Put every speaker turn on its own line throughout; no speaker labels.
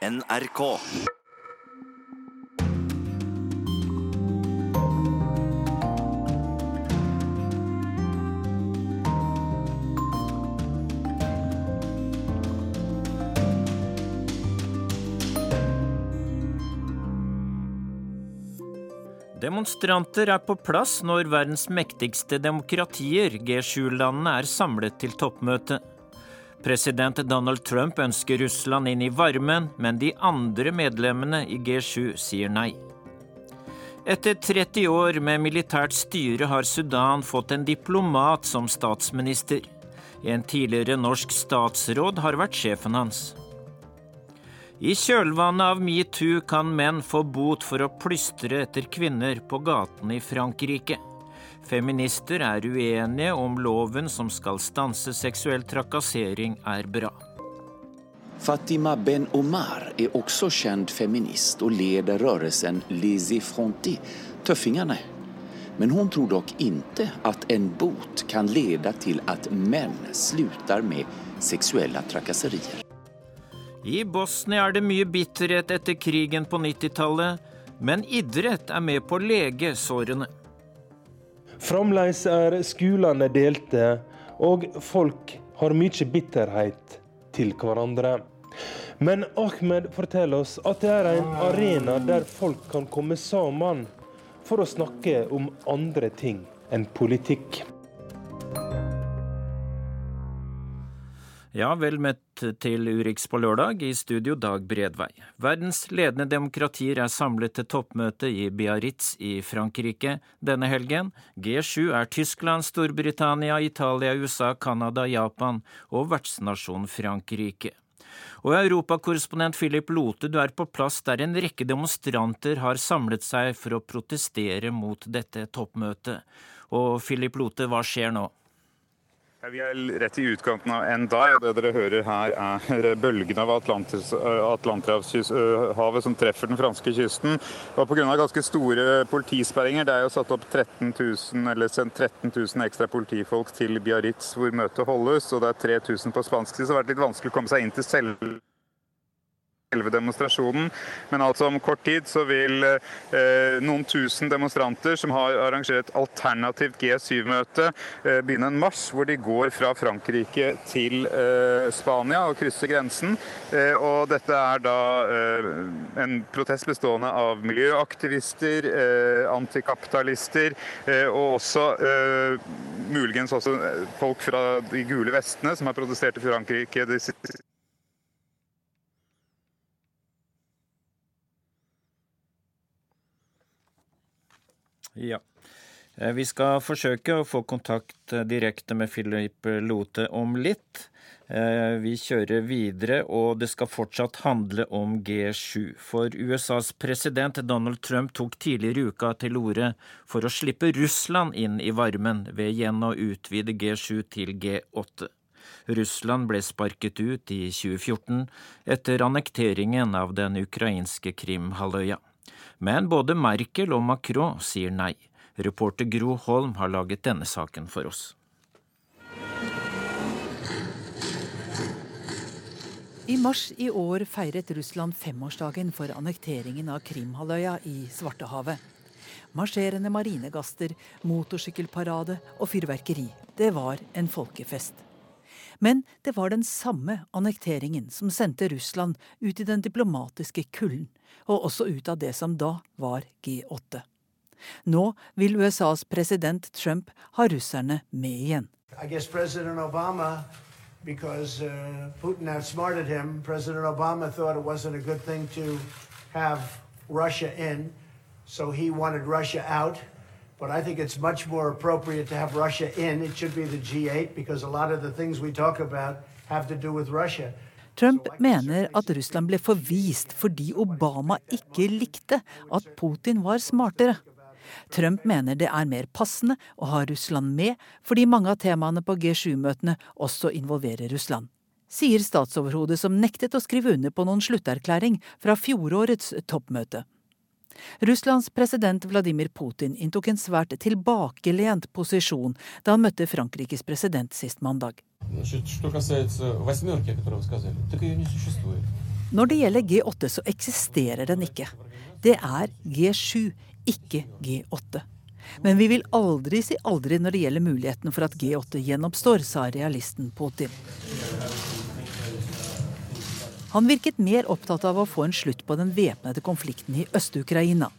NRK.
Demonstranter er på plass når verdens mektigste demokratier, G7-landene, er samlet til toppmøte. President Donald Trump ønsker Russland inn i varmen, men de andre medlemmene i G7 sier nei. Etter 30 år med militært styre har Sudan fått en diplomat som statsminister. En tidligere norsk statsråd har vært sjefen hans. I kjølvannet av metoo kan menn få bot for å plystre etter kvinner på gatene i Frankrike. Feminister er uenige om loven som skal stanse seksuell trakassering er bra.
Fatima Ben Omar er også kjent feminist og leder rørelsen Lizzie Fronti, Tøffingene. Men hun tror dog ikke at en bot kan lede til at menn slutter med seksuelle trakasserier.
I Bosnia er det mye bitterhet etter krigen på 90-tallet, men idrett er med på å lege sårene.
Fremdeles er skolene delte, og folk har mye bitterhet til hverandre. Men Ahmed forteller oss at det er en arena der folk kan komme sammen for å snakke om andre ting enn politikk.
Ja, vel møtt til Urix på lørdag, i studio Dag Bredvei. Verdens ledende demokratier er samlet til toppmøte i Biarritz i Frankrike denne helgen. G7 er Tyskland, Storbritannia, Italia, USA, Canada, Japan og vertsnasjonen Frankrike. Og europakorrespondent Philip Lote, du er på plass der en rekke demonstranter har samlet seg for å protestere mot dette toppmøtet. Og Philip Lote, hva skjer nå?
Vi er rett i utkanten av Endai, og det dere hører her er bølgene av Atlanterhavet som treffer den franske kysten. Og Pga. ganske store politisperringer, det er jo satt opp 13 000, eller sendt 13 000 ekstra politifolk til Biarritz hvor møtet holdes, og det er 3000 på spansk side, så det har vært litt vanskelig å komme seg inn til selve selve demonstrasjonen. Men altså om kort tid så vil eh, noen tusen demonstranter som har arrangert alternativt G7-møte, eh, begynne en marsj hvor de går fra Frankrike til eh, Spania og krysser grensen. Eh, og dette er da eh, en protest bestående av miljøaktivister, eh, antikapitalister og også muligens også folk fra de gule vestene som har protestert i Frankrike de siste
Ja. Eh, vi skal forsøke å få kontakt eh, direkte med Philip Lote om litt. Eh, vi kjører videre, og det skal fortsatt handle om G7. For USAs president Donald Trump tok tidligere i uka til orde for å slippe Russland inn i varmen ved igjen å utvide G7 til G8. Russland ble sparket ut i 2014 etter annekteringen av den ukrainske Krimhalvøya. Men både Merkel og Macron sier nei. Reporter Gro Holm har laget denne saken for oss.
I mars i år feiret Russland femårsdagen for annekteringen av Krimhalvøya i Svartehavet. Marsjerende marinegaster, motorsykkelparade og fyrverkeri. Det var en folkefest. Men det var den samme annekteringen som sendte Russland ut i den diplomatiske kulden og også ut av det som da var G8. Nå vil USAs president Trump ha russerne med igjen.
because uh, Putin outsmarted him, President Obama thought it wasn't a good thing to have Russia in, so he wanted Russia out. But I think it's much more appropriate to have Russia in. It should be the G8 because a lot of the things we talk about have to do with Russia.
Trump mener at Russland ble forvist fordi Obama ikke likte at Putin var smartere. Trump mener det er mer passende å ha Russland med, fordi mange av temaene på G7-møtene også involverer Russland. Sier statsoverhodet som nektet å skrive under på noen slutterklæring fra fjorårets toppmøte. Russlands president Vladimir Putin inntok en svært tilbakelent posisjon da han møtte Frankrikes president sist mandag. Når det gjelder G8, så eksisterer den ikke. Det er G7, ikke G8. Men vi vil aldri si aldri når det gjelder muligheten for at G8 gjenoppstår, sa realisten Putin. Han virket mer opptatt av å få en slutt på den væpnede konflikten i Øst-Ukraina.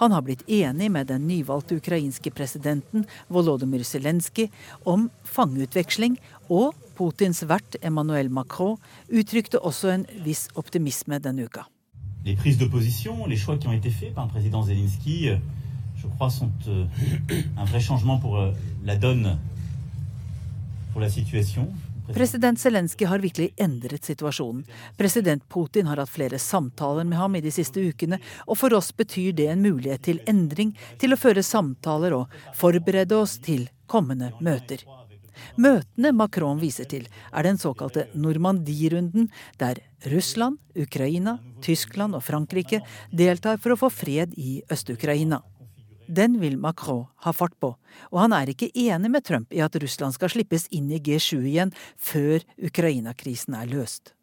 Han har blitt enig med den nyvalgte ukrainske presidenten Volodymyr Zelenskyj om fangeutveksling, og Putins vert Emmanuel Macron uttrykte også en viss optimisme.
Les prises d'opposition, les choix qui ont été faits par le président Zelensky, je crois, sont euh, un vrai changement pour euh, la situation.
President Zelenskyj har virkelig endret situasjonen. President Putin har hatt flere samtaler med ham i de siste ukene, og for oss betyr det en mulighet til endring, til å føre samtaler og forberede oss til kommende møter. Møtene Macron viser til, er den såkalte Normandie-runden, der Russland, Ukraina, Tyskland og Frankrike deltar for å få fred i Øst-Ukraina. Den vil Macron ha fart på, og han er ikke enig med Trump i at Russland skal slippes inn i G7 igjen før Ukraina-krisen er løst.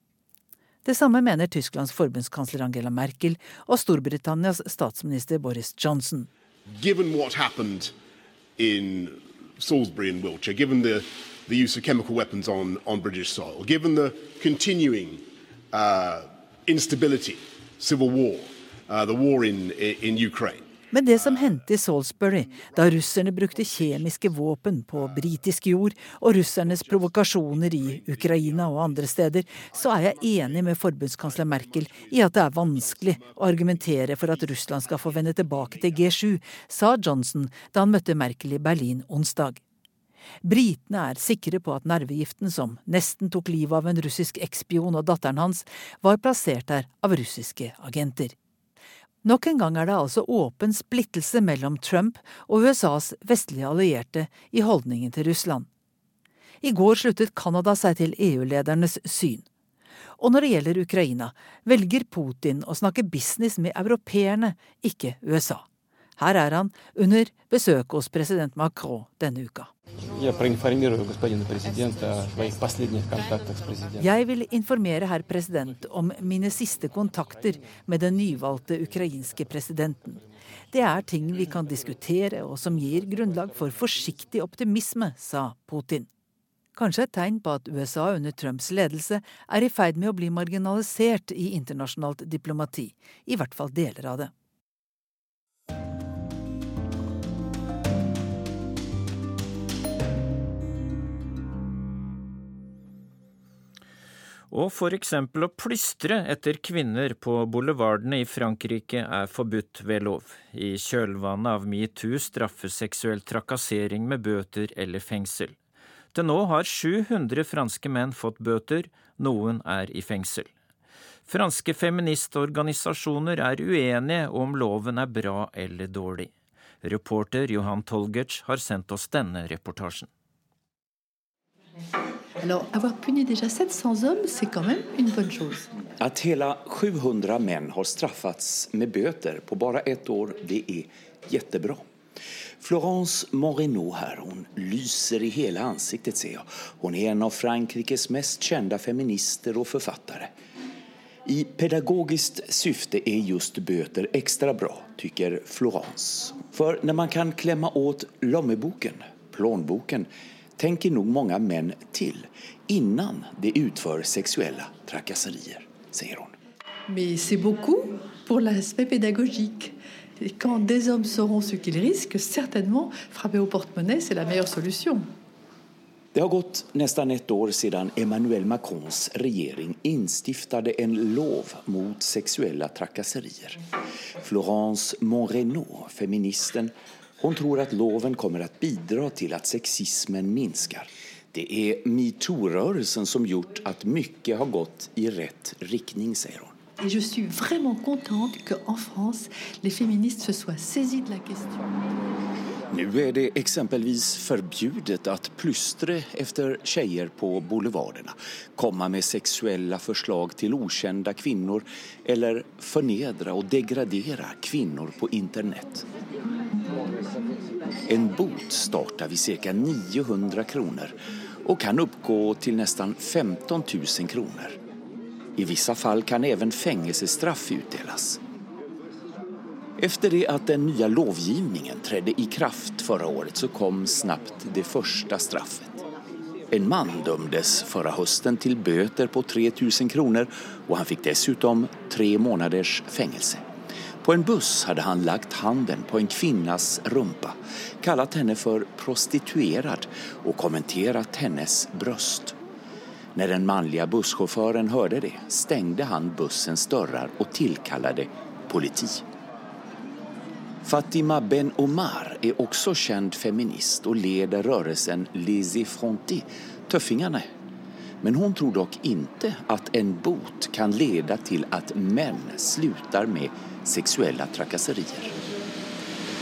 Det samme mener Tysklands forbundskansler Angela Merkel og Storbritannias statsminister Boris Johnson.
Salisbury and Wiltshire, given the, the use of chemical weapons on, on British soil, given the continuing uh, instability, civil war, uh, the war in, in Ukraine,
men det som hendte i Salisbury, da russerne brukte kjemiske våpen på britisk jord, og russernes provokasjoner i Ukraina og andre steder, så er jeg enig med forbundskansler Merkel i at det er vanskelig å argumentere for at Russland skal få vende tilbake til G7, sa Johnson da han møtte Merkel i Berlin onsdag. Britene er sikre på at nervegiften som nesten tok livet av en russisk ekspion og datteren hans, var plassert der av russiske agenter. Nok en gang er det altså åpen splittelse mellom Trump og USAs vestlige allierte i holdningen til Russland. I går sluttet Canada seg til EU-ledernes syn. Og når det gjelder Ukraina, velger Putin å snakke business med europeerne, ikke USA. Her er han under besøk hos president Macron denne uka. Jeg vil informere herr president om mine siste kontakter med den nyvalgte ukrainske presidenten. Det er ting vi kan diskutere og som gir grunnlag for forsiktig optimisme, sa Putin. Kanskje et tegn på at USA under Trumps ledelse er i ferd med å bli marginalisert i internasjonalt diplomati, i hvert fall deler av det.
Og for eksempel å plystre etter kvinner på boulevardene i Frankrike er forbudt ved lov. I kjølvannet av metoo straffes seksuell trakassering med bøter eller fengsel. Til nå har 700 franske menn fått bøter, noen er i fengsel. Franske feministorganisasjoner er uenige om loven er bra eller dårlig. Reporter Johan Tolgerts har sendt oss denne reportasjen.
Alors, avoir puni déjà 700 hommes, c'est quand même une bonne chose.
Att hela 700 män har straffats med böter på bara ett år, det är jättebra. Florence Moreno här, hon lyser i hela ansiktet ser jag. Hon är en av Frankrikes mest kända feminister och författare. I pedagogiskt syfte är just böter extra bra, tycker Florence. För när man kan klämma åt lommeboken, plånboken, tänker nog många män till innan de utför sexuella trakasserier, säger hon.
Men c'est beaucoup pour l'aspect pédagogique. Et quand des hommes sauront ce qu'ils risquent, certainement frapper au porte-monnaie, c'est la meilleure solution.
Det har gått nästan ett år sedan Emmanuel Macrons regering instiftade en lov mot sexuella trakasserier. Florence Monrenault, feministen, hon tror att loven kommer att bidra till att sexismen minskar. Det är metoo-rörelsen som gjort att mycket har gått i rätt riktning, säger hon.
Et je suis vraiment contente qu'en France, les féministes se soient saisies de la question.
Nu är det exempelvis förbjudet att plystre efter tjejer på boulevarderna, komma med sexuella förslag till okända kvinnor eller förnedra och degradera kvinnor på internet. En bot startar vid cirka 900 kronor och kan uppgå till nästan 15 000 kronor. I vissa fall kan även fängelsestraff utdelas. Efter det att den nya lovgivningen trädde i kraft förra året så kom snabbt det första straffet. En man dömdes förra høsten til bøter på 3000 kroner, og han fikk dessutom tre måneders fängelse. På en buss hadde han lagt handen på en kvinnas rumpa, kallat henne for prostituerad og kommenterat hennes bröst. När den manliga busschauffören hörde det stängde han bussens dörrar och tillkallade politi. Fatima Ben Omar är också känd feminist och leder rörelsen Les Effrontés, Töffingarna. Men hon tror dock inte att en bot kan leda till att män slutar med sexuella trakasserier.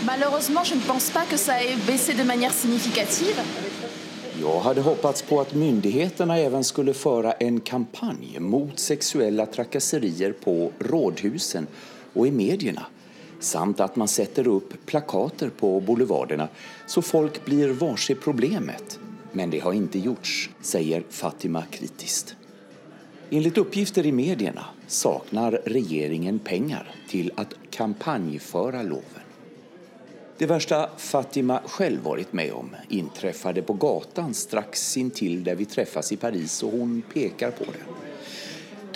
Malheureusement, je ne pense pas que ça ait baissé de manière significative.
Jag hade hoppats på att myndigheterna även skulle föra en kampanj mot sexuella trakasserier på rådhusen och i medierna samt att man sätter upp plakater på boulevarderna så folk blir varse problemet. Men det har inte gjorts, säger Fatima kritiskt. Enligt uppgifter i medierna saknar regeringen pengar till att kampanjföra loven. Det värsta Fatima själv varit med om inträffade på gatan strax intill där vi träffas i Paris och hon pekar på det.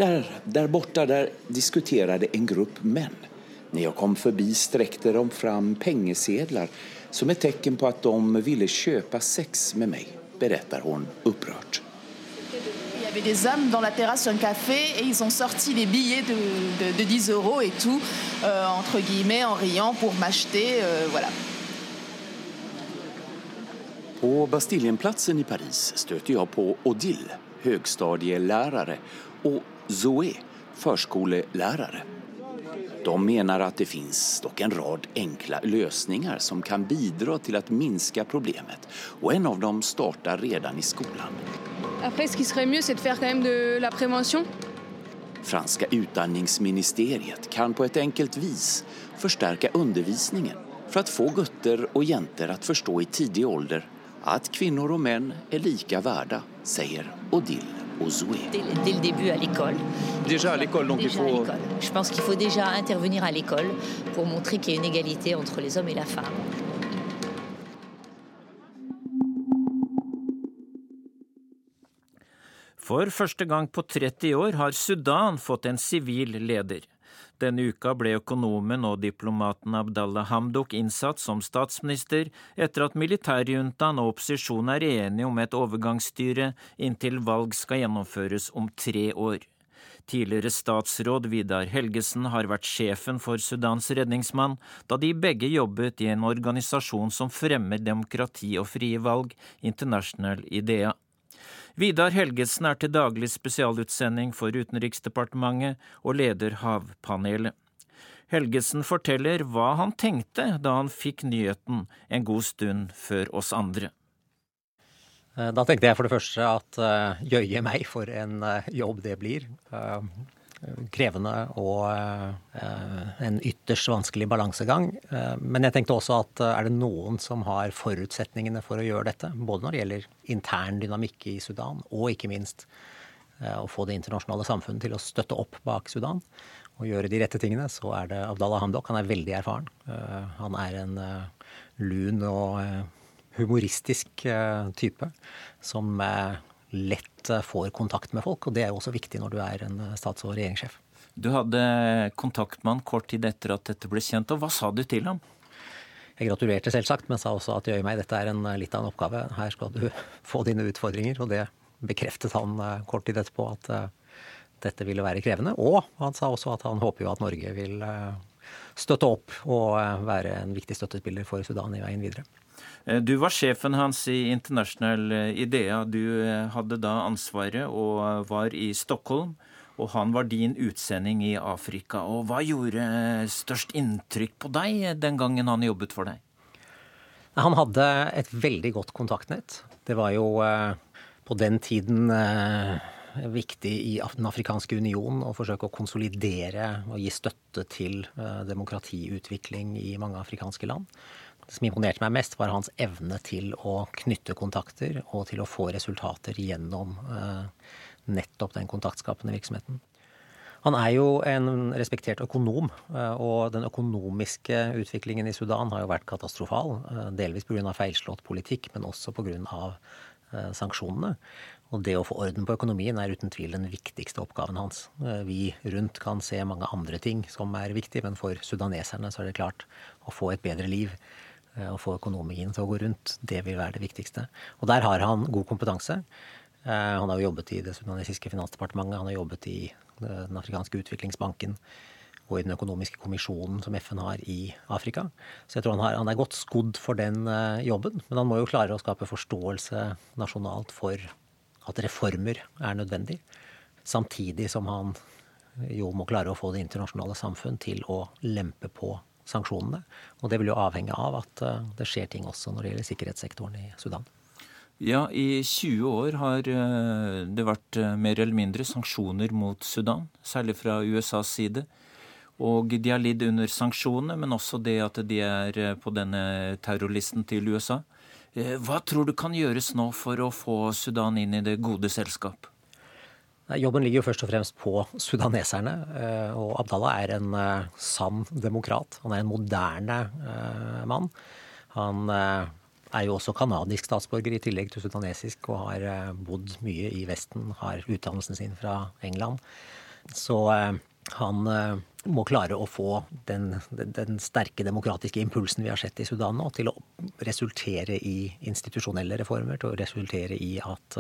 Där, där borta där diskuterade en grupp män. När jag kom förbi sträckte de fram pengesedlar som ett tecken på att de ville köpa sex med mig, berättar hon upprört.
Il y avait des hommes dans la terrasse d'un café et ils ont sorti des billets de, de, de 10 euros et tout, euh, entre guillemets, en riant pour m'acheter. Euh, voilà.
På Bastiljenplatsen i Paris stöter jag på Odile, högstadielärare, och Zoé, förskolelärare. De menar att det finns dock en rad enkla lösningar som kan bidra till att minska problemet. Och en av dem startar redan i skolan.
Après, ce qui serait mieux, c'est de faire quand même de la prévention.
Franska utdanningsministeriet kan på ett enkelt vis förstärka undervisningen för att få gutter och jenter att förstå i tidig ålder att kvinnor och män är lika värda, säger Odile
Dès, dès le début à l'école.
Déjà à l'école, donc il
Déjà à
faut...
l'école. Je pense qu'il faut déjà intervenir à l'école pour montrer qu'il y a une égalité entre les hommes et la femme.
For første gang på 30 år har Sudan fått en sivil leder. Denne uka ble økonomen og diplomaten Abdallah Hamdok innsatt som statsminister etter at militærjuntaen og opposisjonen er enige om et overgangsstyre inntil valg skal gjennomføres om tre år. Tidligere statsråd Vidar Helgesen har vært sjefen for Sudans redningsmann, da de begge jobbet i en organisasjon som fremmer demokrati og frie valg, International Idea. Vidar Helgesen er til daglig spesialutsending for Utenriksdepartementet og leder Havpanelet. Helgesen forteller hva han tenkte da han fikk nyheten en god stund før oss andre.
Eh, Da tenkte jeg for det første at uh, jøye meg for en eh, jobb det blir. Eh, krevende og eh, en ytterst vanskelig balansegang. Eh, men jeg tenkte også at eh, er det noen som har forutsetningene for å gjøre dette, både når det gjelder intern dynamikk i Sudan, og ikke minst å få det internasjonale samfunnet til å støtte opp bak Sudan og gjøre de rette tingene, så er det Abdallah Hamdok. Han er veldig erfaren. Han er en lun og humoristisk type som lett eh, får kontakt med folk. Og det er jo også viktig når du er en eh, stats- og regjeringssjef.
Du hadde kontakt med han kort tid etter at dette ble kjent, og hva sa du til ham?
Jeg gratulerte selvsagt, men sa også at jøye meg, dette er en, eh, litt av en oppgave. Her skal du få dine utfordringer. Og det bekreftet han kort tid etterpå at dette ville være krevende. Og han sa også at han håper jo at Norge vil støtte opp og være en viktig støttespiller for Sudan i veien videre.
Eh, Du var sjefen hans i International eh, Idea. Du eh, hadde da ansvaret og var i Stockholm. Og han var din utsending i Afrika. Og hva gjorde størst inntrykk på deg den gangen han jobbet for deg?
Han hadde et veldig godt kontaktnett. Det var jo på den tiden viktig i Den afrikanske union å forsøke å konsolidere og gi støtte til demokratiutvikling i mange afrikanske land. Det som imponerte meg mest, var hans evne til å knytte kontakter og til å få resultater gjennom eh, nettopp den kontaktskapende virksomheten. Han er jo en respektert økonom, og den økonomiske utviklingen i Sudan har jo vært katastrofal. Delvis pga. feilslått politikk, men også pga. sanksjonene. Og det å få orden på økonomien er uten tvil den viktigste oppgaven hans. Eh, vi rundt kan se mange andre ting som er viktig, men for sudaneserne så er det klart å få et bedre liv eh, få økonomien til å gå rundt, det vil være det viktigste. Og der har han god kompetanse. Eh, han har jo jobbet i det sudanesiske finansdepartementet, han har jobbet i Den afrikanske utviklingsbanken og i Den økonomiske kommisjonen som FN har i Afrika. Så jeg tror han, har, han er godt skodd for den jobben. Men han må jo klare å skape forståelse nasjonalt for at reformer er nødvendig. Samtidig som han jo må klare å få det internasjonale samfunn til å lempe på sanksjonene. Og det vil jo avhenge av at eh, det skjer ting også når det gjelder sikkerhetssektoren i Sudan.
Ja, i 20 år har eh, det vært eh, mer eller mindre sanksjoner mot Sudan, særlig fra USAs side. Og de har lidd under sanksjonene, men også det at de er på denne terrorlisten til USA. Hva tror du kan gjøres nå for å få Sudan inn i det gode selskap?
Jobben ligger jo først og fremst på sudaneserne. Eh, og Abdallah er en eh, sann demokrat. Han er en moderne mann. Han er jo også canadisk statsborger i tillegg til sudanesisk og har bodd mye i Vesten. Har utdannelsen sin fra England. Så han må klare å få den, den, sterke demokratiske impulsen vi har sett i Sudan nå, til å resultere i institusjonelle reformer, til å resultere i at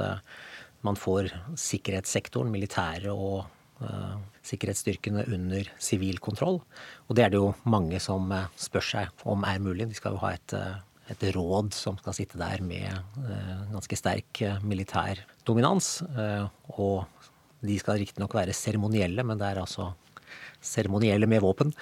man får sikkerhetssektoren, militæret og uh, sikkerhetsstyrkene under sivil kontroll. Og det er det jo mange som uh, spør seg om er mulig. De skal jo ha et et råd som skal sitte der med ganske sterk militær dominans. og de skal riktignok være seremonielle, men det er altså seremonielle med våpen.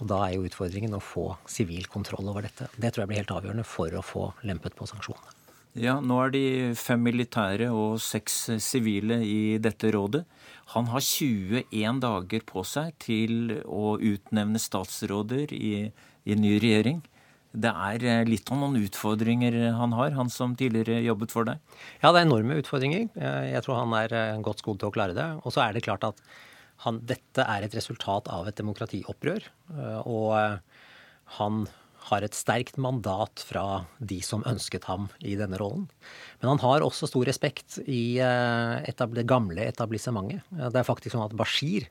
Og da er jo utfordringen å få sivil kontroll over dette. Det tror jeg blir helt avgjørende for å få lempet på sanksjonene.
Ja, nå er de fem militære og seks sivile i dette rådet. Han har 21 dager på seg til å utnevne statsråder i, i ny regjering. Det er eh, litt av noen utfordringer han har, han som tidligere jobbet for deg?
Ja, det er enorme utfordringer. Jeg tror han er eh, godt skodd til å klare det. Og så er det klart at han, dette er et resultat av et demokratiopprør. Eh, og eh, han har et sterkt mandat fra de som ønsket ham i denne rollen. Men han har også stor respekt i eh, det gamle etablissementet. Det er faktisk sånn at Bashir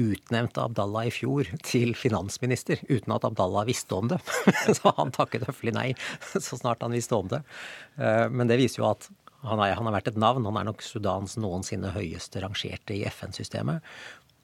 utnevnte Abdallah i fjor til finansminister uten at Abdallah visste om det. Så han takket høflig nei så snart han visste om det. Men det viser jo at han, er, han har vært et navn. Han er nok Sudans noensinne høyeste rangerte i FN-systemet.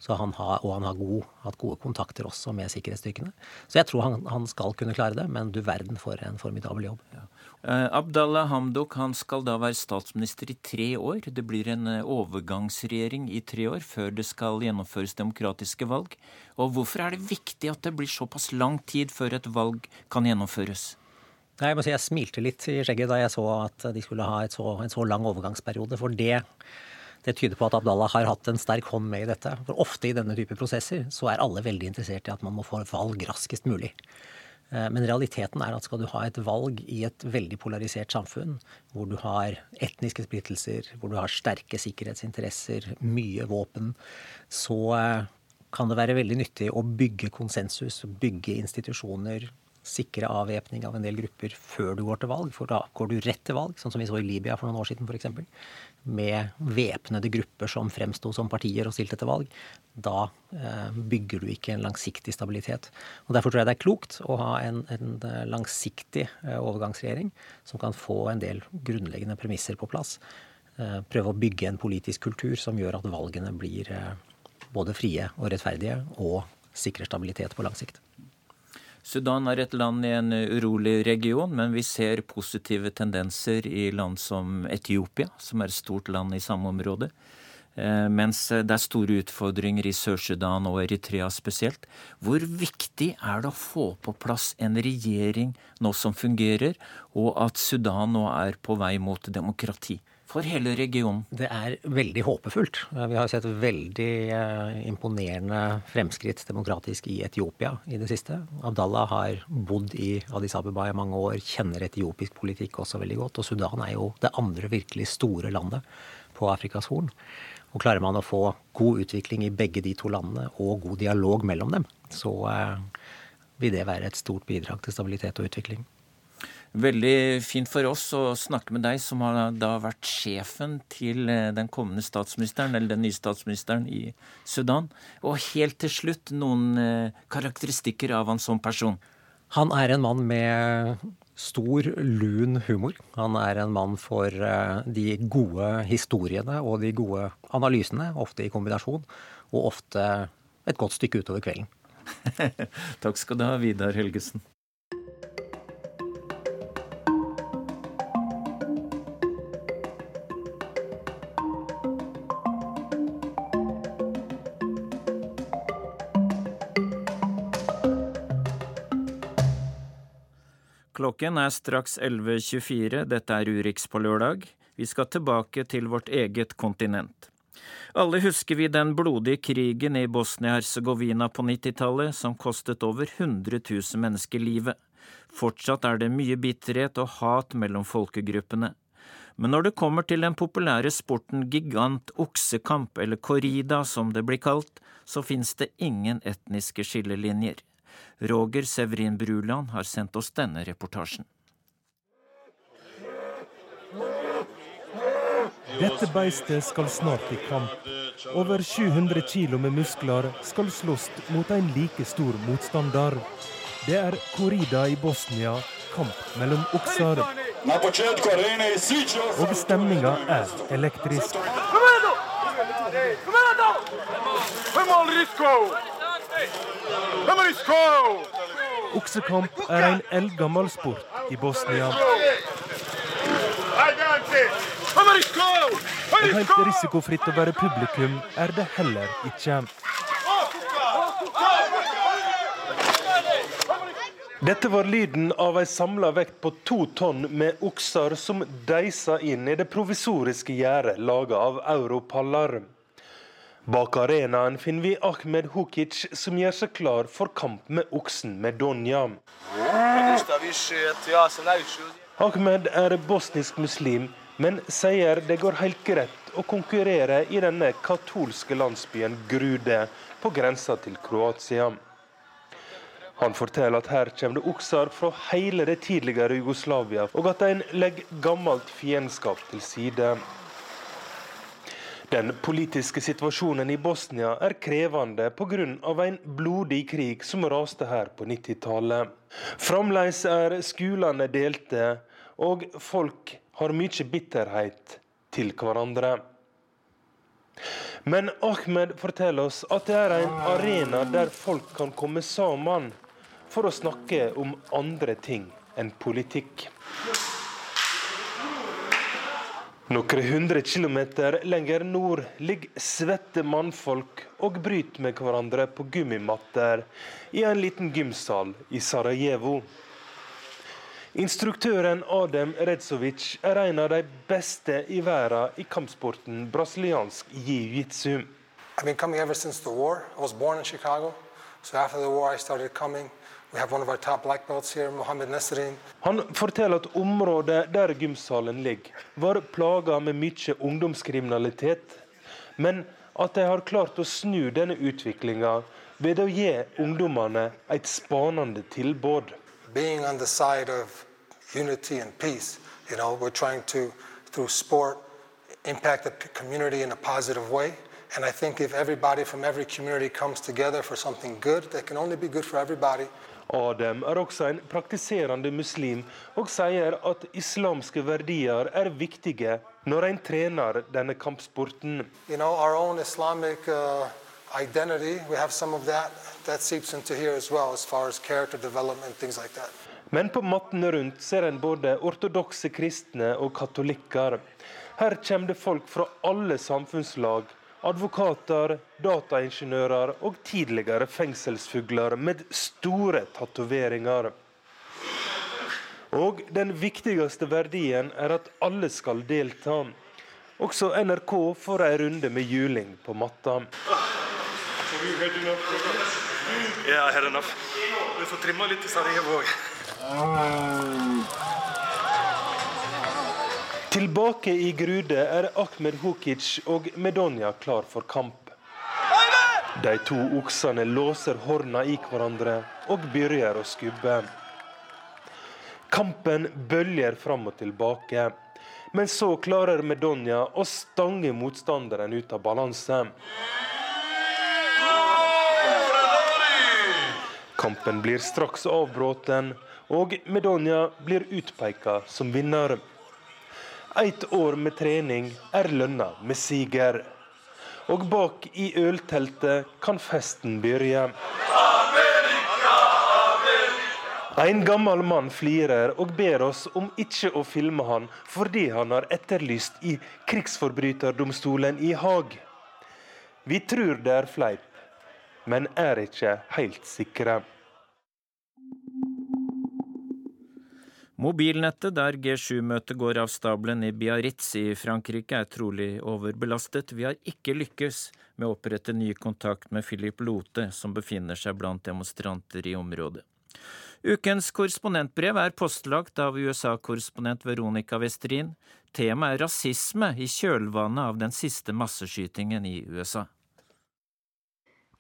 Han har, og han har god, hatt gode kontakter også med sikkerhetsstyrkene. Så jeg tror han, han, skal kunne klare det, men du verden for en formidabel jobb. Ja.
Eh, Abdallah Hamdok han skal da være statsminister i tre år. Det blir en uh, overgangsregjering i tre år før det skal gjennomføres demokratiske valg. Og Hvorfor er det viktig at det blir såpass lang tid før et valg kan gjennomføres?
Jeg må si jeg smilte litt i skjegget da jeg så at de skulle ha så, en så lang overgangsperiode. For det det tyder på at Abdallah har hatt en sterk hånd med i dette. For ofte i denne type prosesser så er alle veldig interessert i at man må få valg raskest mulig. Eh, men realiteten er at skal du ha et valg i et veldig polarisert samfunn, hvor du har etniske splittelser, hvor du har sterke sikkerhetsinteresser, mye våpen, så eh, kan det være veldig nyttig å bygge konsensus, bygge institusjoner, sikre avvæpning av en del grupper før du går til valg. For da går du rett til valg, sånn som vi så i Libya for noen år siden f.eks med væpnede grupper som fremsto som partier og stilte til valg, da eh, bygger du ikke en langsiktig stabilitet. Og Derfor tror jeg det er klokt å ha en, en eh, langsiktig eh, overgangsregjering som kan få en del grunnleggende premisser på plass. Prøve å bygge en politisk kultur som gjør at valgene blir både frie og rettferdige, og sikrer stabilitet på lang sikt.
Sudan er et land i en urolig region, men vi ser positive tendenser i land som Etiopia, som er et stort land i samme område. Eh, mens det er store utfordringer i Sør-Sudan og Eritrea spesielt. Hvor viktig er det å få på plass en regjering nå som fungerer, og at Sudan nå er på vei mot demokrati? For hele regionen?
Det er veldig håpefullt. Vi har sett veldig eh, imponerende fremskritt demokratisk i Etiopia i det siste. Abdallah har bodd i Addis Abeba i mange år, kjenner etiopisk politikk også veldig godt. Og Sudan er jo det andre virkelig store landet på Afrikas Horn. Og klarer man å få god utvikling i begge de to landene, og god dialog mellom dem, så vil det være et stort bidrag til stabilitet og utvikling.
Veldig fint for oss å snakke med deg, som har da vært sjefen til eh, den kommende statsministeren, eller den nye statsministeren i Sudan. Og helt til slutt noen eh, karakteristikker av han som person.
Han er en mann med stor, lun humor. Han er en mann for eh, de gode historiene og de gode analysene, ofte i kombinasjon, og ofte et godt stykke utover kvelden.
Takk skal du ha, Vidar Helgesen. Klokken er straks 11.24. Dette er Urix på lørdag. Vi skal tilbake til vårt eget kontinent. Alle husker vi den blodige krigen i Bosnia-Hercegovina på 90-tallet, som kostet over 100 000 mennesker livet. Fortsatt er det mye bitterhet og hat mellom folkegruppene. Men når det kommer til den populære sporten gigant oksekamp, eller corrida som det blir kalt, så fins det ingen etniske skillelinjer. Roger Severin Bruland har sendt oss denne reportasjen.
Dette beistet skal snart i kamp. Over 700 kilo med muskler skal slåss mot en like stor motstander. Det er korrida i Bosnia, kamp mellom okser. Og stemninga er elektrisk. Oksekamp er en eldgammel sport i Bosnia. Og helt risikofritt å være publikum er det heller ikke. Dette var lyden av ei samla vekt på to tonn med okser som deisa inn i det provisoriske gjerdet laga av europaller. Bak arenaen finner vi Ahmed Hukic, som gjør seg klar for kamp med oksen Medonja. Ahmed er bosnisk muslim, men sier det går helt greit å konkurrere i denne katolske landsbyen Grude, på grensa til Kroatia. Han forteller at her kommer det okser fra hele det tidligere Jugoslavia, og at en legger gammelt fiendskap til side. Den politiske situasjonen i Bosnia er krevende pga. en blodig krig som raste her på 90-tallet. Fremdeles er skolene delte, og folk har mye bitterhet til hverandre. Men Ahmed forteller oss at det er en arena der folk kan komme sammen for å snakke om andre ting enn politikk. Noen hundre kilometer lenger nord ligger svette mannfolk og bryter med hverandre på gummimatter i en liten gymsal i Sarajevo. Instruktøren Adem Redzovic er en av de beste i verden i kampsporten brasiliansk jiu-jitsu.
I've been coming ever since the war. I was born Chicago, so after the war I started.
Han forteller at området der gymsalen ligger, var plaga med mye ungdomskriminalitet. Men at de har klart å snu denne utviklinga ved å gi ungdommene et spanende tilbud.
Being on the side of unity and peace, you know, we're trying to, through sport, impact the community in a positive way. And I think if everybody from every community comes together for something good, that can only be good for everybody.
Adem er også en praktiserende muslim og sier at islamske verdier er viktige når en trener denne kampsporten.
You know, Islamic uh, identity, we have some of that. That seeps into here as well, as far as character development, things like that.
Men på mattene rundt ser en både ortodokse kristne og katolikker. Her kommer det folk fra alle samfunnslag advokater, dataingeniører og tidligere fengselsfugler med store tatoveringer. Og den viktigste verdien er at alle skal delta. Også NRK får ei runde med juling på matta.
Ja, jeg har enough. Vi får trimma litt i Sarajevo òg.
Tilbake i Grude er Ahmed Hukic og Medonia klar for kamp. De to oksene låser horna i hverandre og begynner å skubbe. Kampen bølger fram og tilbake. Men så klarer Medonia å stange motstanderen ut av balanse. Kampen blir straks avbrutt, og Medonia blir utpeka som vinner. Et år med trening er lønna med siger. Og bak i ølteltet kan festen begynne. En gammel mann flirer og ber oss om ikke å filme han fordi han har etterlyst i krigsforbryterdomstolen i Haag. Vi tror det er fleip, men er ikke helt sikre.
Mobilnettet der G7-møtet går av stabelen i Biarritz i Frankrike er trolig overbelastet. Vi har ikke lykkes med å opprette ny kontakt med Philip Lote, som befinner seg blant demonstranter i området. Ukens korrespondentbrev er postlagt av USA-korrespondent Veronica Westrin. Temaet er rasisme i kjølvannet av den siste masseskytingen i USA.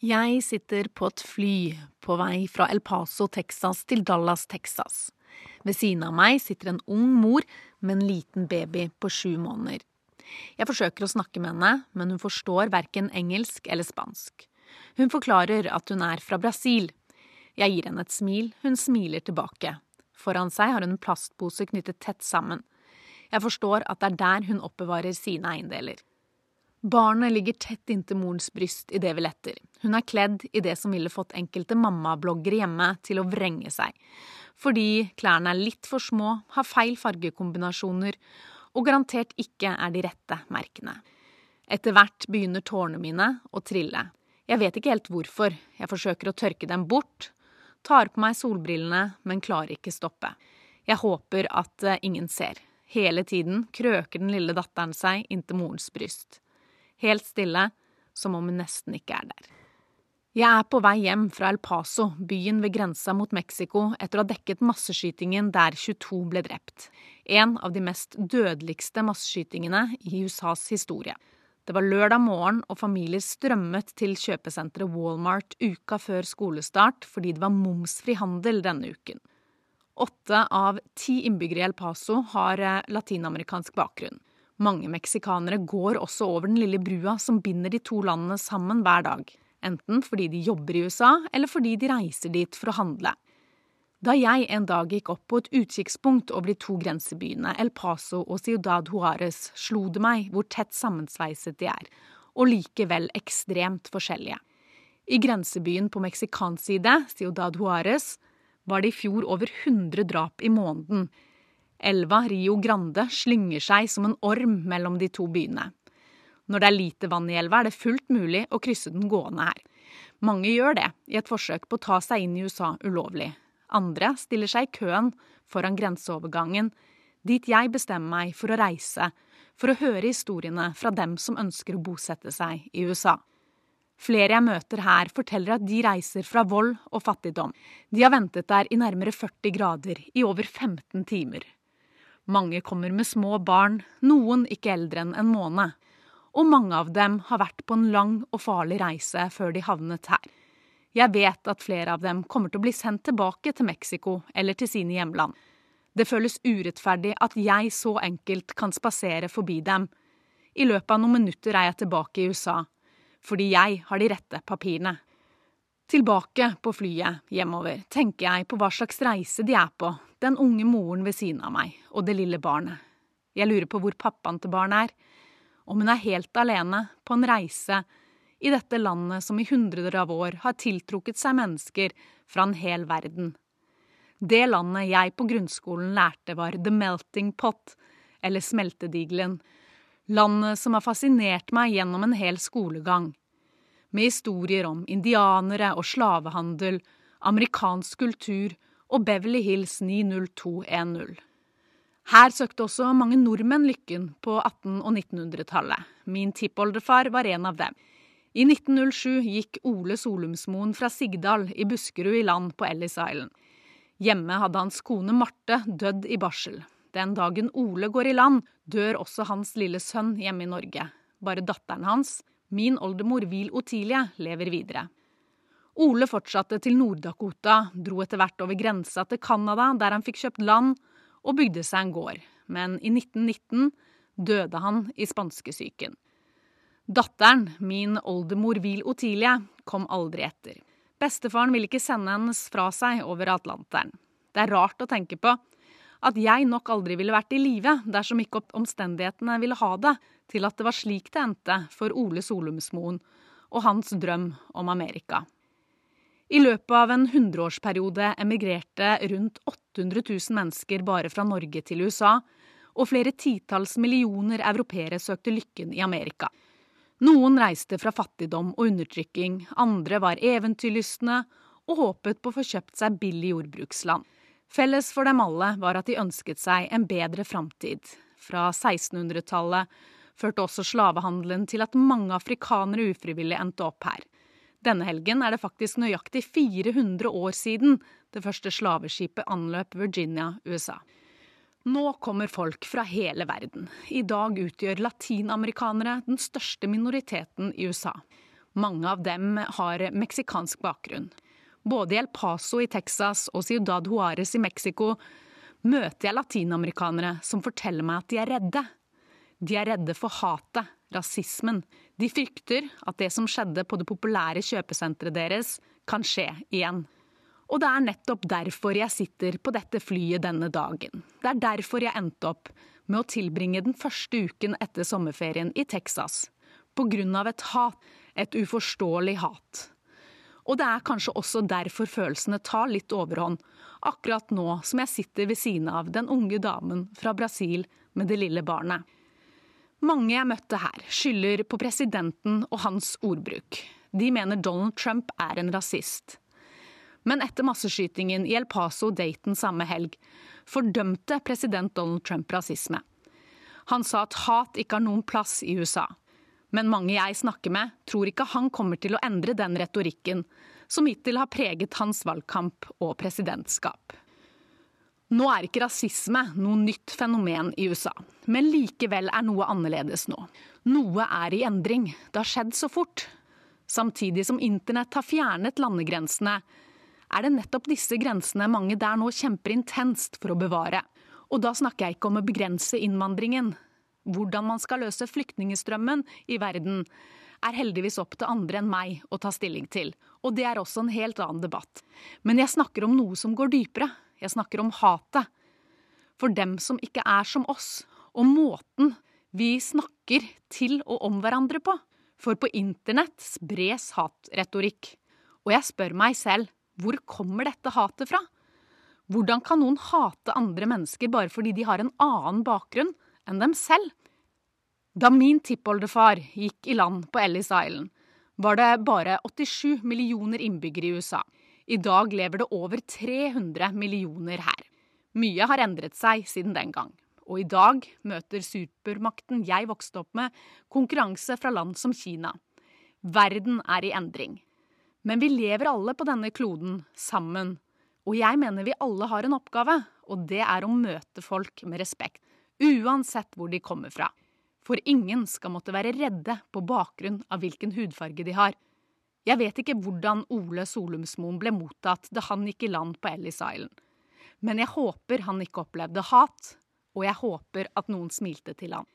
Jeg sitter på et fly på vei fra El Paso, Texas til Dallas, Texas. Ved siden av meg sitter en ung mor med en liten baby på sju måneder. Jeg forsøker å snakke med henne, men hun forstår verken engelsk eller spansk. Hun forklarer at hun er fra Brasil. Jeg gir henne et smil, hun smiler tilbake. Foran seg har hun en plastpose knyttet tett sammen. Jeg forstår at det er der hun oppbevarer sine eiendeler. Barnet ligger tett inntil morens bryst idet vi letter. Hun er kledd i det som ville fått enkelte mammabloggere hjemme til å vrenge seg fordi klærne er litt for små, har feil fargekombinasjoner og garantert ikke er de rette merkene. Etter hvert begynner tårene mine å trille. Jeg vet ikke helt hvorfor, jeg forsøker å tørke dem bort, tar på meg solbrillene, men klarer ikke stoppe. Jeg håper at eh, ingen ser. Hele tiden krøker den lille datteren seg inntil morens bryst. Helt stille, som om hun nesten ikke er der. Jeg er på vei hjem fra El Paso, byen ved grensa mot Mexico, etter å ha dekket masseskytingen der 22 ble drept. En av de mest dødeligste masseskytingene i USAs historie. Det var lørdag morgen, og familier strømmet til kjøpesenteret Walmart uka før skolestart fordi det var momsfri handel denne uken. Åtte av ti innbyggere i El Paso har eh, latinamerikansk bakgrunn. Mange meksikanere går også over den lille brua som binder de to landene sammen hver dag enten fordi de jobber i USA, eller fordi de reiser dit for å handle. Da jeg en dag gikk opp på et utkikkspunkt over de to grensebyene El Paso og Ciudad Juárez, slo det meg hvor tett sammensveiset de er, og likevel ekstremt forskjellige. I grensebyen på meksikansk side, Ciudad Juárez, var det i fjor over 100 drap i måneden. Elva Rio Grande slynger seg som en orm mellom de to byene. Når det er lite vann i elva, er det fullt mulig å krysse den gående her. Mange gjør det, i et forsøk på å ta seg inn i USA ulovlig. Andre stiller seg i køen foran grenseovergangen, dit jeg bestemmer meg for å reise, for å høre historiene fra dem som ønsker å bosette seg i USA. Flere jeg møter her, forteller at de reiser fra vold og fattigdom. De har ventet der i nærmere 40 grader i over 15 timer. Mange kommer med små barn, noen ikke eldre enn en måned og mange av dem har vært på en lang og farlig reise før de havnet her. Jeg vet at flere av dem kommer til å bli sendt tilbake til Mexico eller til sine hjemland. Det føles urettferdig at jeg så enkelt kan spasere forbi dem. I løpet av noen minutter er jeg tilbake i USA, fordi jeg har de rette papirene. Tilbake på flyet hjemover tenker jeg på hva slags reise de er på, den unge moren ved siden av meg og det lille barnet. Jeg lurer på hvor pappaen til barnet er om hun er helt alene på en reise i dette landet som i hundreder av år har tiltrukket seg mennesker fra en hel verden. Det landet jeg på grunnskolen lærte var The Melting Pot, eller Smeltedigelen. Landet som har fascinert meg gjennom en hel skolegang. Med historier om indianere og slavehandel, amerikansk kultur og Beverly Hills 90210. Her søkte også mange nordmenn lykken på 1800- og 1900-tallet. Min tippoldefar var en av dem. I 1907 gikk Ole Solumsmoen fra Sigdal i Buskerud i land på Ellis Island. Hjemme hadde hans kone Marte dødd i barsel. Den dagen Ole går i land, dør også hans lille sønn hjemme i Norge. Bare datteren hans, min oldemor Vil Otilie, lever videre. Ole fortsatte til Nord-Dakota, dro etter hvert over grensa til Canada, der han fikk kjøpt land og bygde seg en gård. Men i 1919 døde han i spanskesyken. Datteren, min oldemor Vil Otilie, kom aldri etter. Bestefaren ville ikke sende hennes fra seg over Atlanteren. Det er rart å tenke på at jeg nok aldri ville vært i live dersom ikke omstendighetene ville ha det til at det var slik det endte for Ole Solumsmoen og hans drøm om Amerika. I løpet av en hundreårsperiode emigrerte rundt 800 000 mennesker bare fra Norge til USA, og flere titalls millioner europeere søkte lykken i Amerika. Noen reiste fra fattigdom og undertrykking, andre var eventyrlystne og håpet på å få kjøpt seg billig jordbruksland. Felles for dem alle var at de ønsket seg en bedre framtid. Fra 1600-tallet førte også slavehandelen til at mange afrikanere ufrivillig endte opp her. Denne helgen er det faktisk nøyaktig 400 år siden det første slaveskipet anløp Virginia, USA. Nå kommer folk fra hele verden. I dag utgjør latinamerikanere den største minoriteten i USA. Mange av dem har meksikansk bakgrunn. Både i El Paso i Texas og Ciudad Juárez i Mexico møter jeg latinamerikanere som forteller meg at de er redde. De er redde for hatet, rasismen. De frykter at det som skjedde på det populære kjøpesenteret deres, kan skje igjen. Og det er nettopp derfor jeg sitter på dette flyet denne dagen. Det er derfor jeg endte opp med å tilbringe den første uken etter sommerferien i Texas. På grunn av et hat. Et uforståelig hat. Og det er kanskje også derfor følelsene tar litt overhånd, akkurat nå som jeg sitter ved siden av den unge damen fra Brasil med det lille barnet. Mange jeg møtte her, skylder på presidenten og hans ordbruk. De mener Donald Trump er en rasist. Men etter masseskytingen i El Paso Dayton samme helg fordømte president Donald Trump rasisme. Han sa at hat ikke har noen plass i USA. Men mange jeg snakker med, tror ikke han kommer til å endre den retorikken som hittil har preget hans valgkamp og presidentskap. Nå er ikke rasisme noe nytt fenomen i USA, men likevel er noe annerledes nå. Noe er i endring. Det har skjedd så fort. Samtidig som internett har fjernet landegrensene, er det nettopp disse grensene mange der nå kjemper intenst for å bevare. Og da snakker jeg ikke om å begrense innvandringen, hvordan man skal løse flyktningstrømmen i verden, er heldigvis opp til andre enn meg å ta stilling til. Og det er også en helt annen debatt. Men jeg snakker om noe som går dypere. Jeg snakker om hatet. For dem som ikke er som oss. Og måten vi snakker til og om hverandre på. For på internett spres hatretorikk. Og jeg spør meg selv, hvor kommer dette hatet fra? Hvordan kan noen hate andre mennesker bare fordi de har en annen bakgrunn enn dem selv? Da min tippoldefar gikk i land på Ellis Island, var det bare 87 millioner innbyggere i USA. I dag lever det over 300 millioner her. Mye har endret seg siden den gang. Og i dag møter supermakten jeg vokste opp med, konkurranse fra land som Kina. Verden er i endring. Men vi lever alle på denne kloden, sammen. Og jeg mener vi alle har en oppgave, og det er å møte folk med respekt. Uansett hvor de kommer fra. For ingen skal måtte være redde på bakgrunn av hvilken hudfarge de har. Jeg vet ikke hvordan Ole Solumsmoen ble mottatt da han gikk i land på Ellis Island. Men jeg håper han ikke opplevde hat, og jeg håper at noen smilte til han.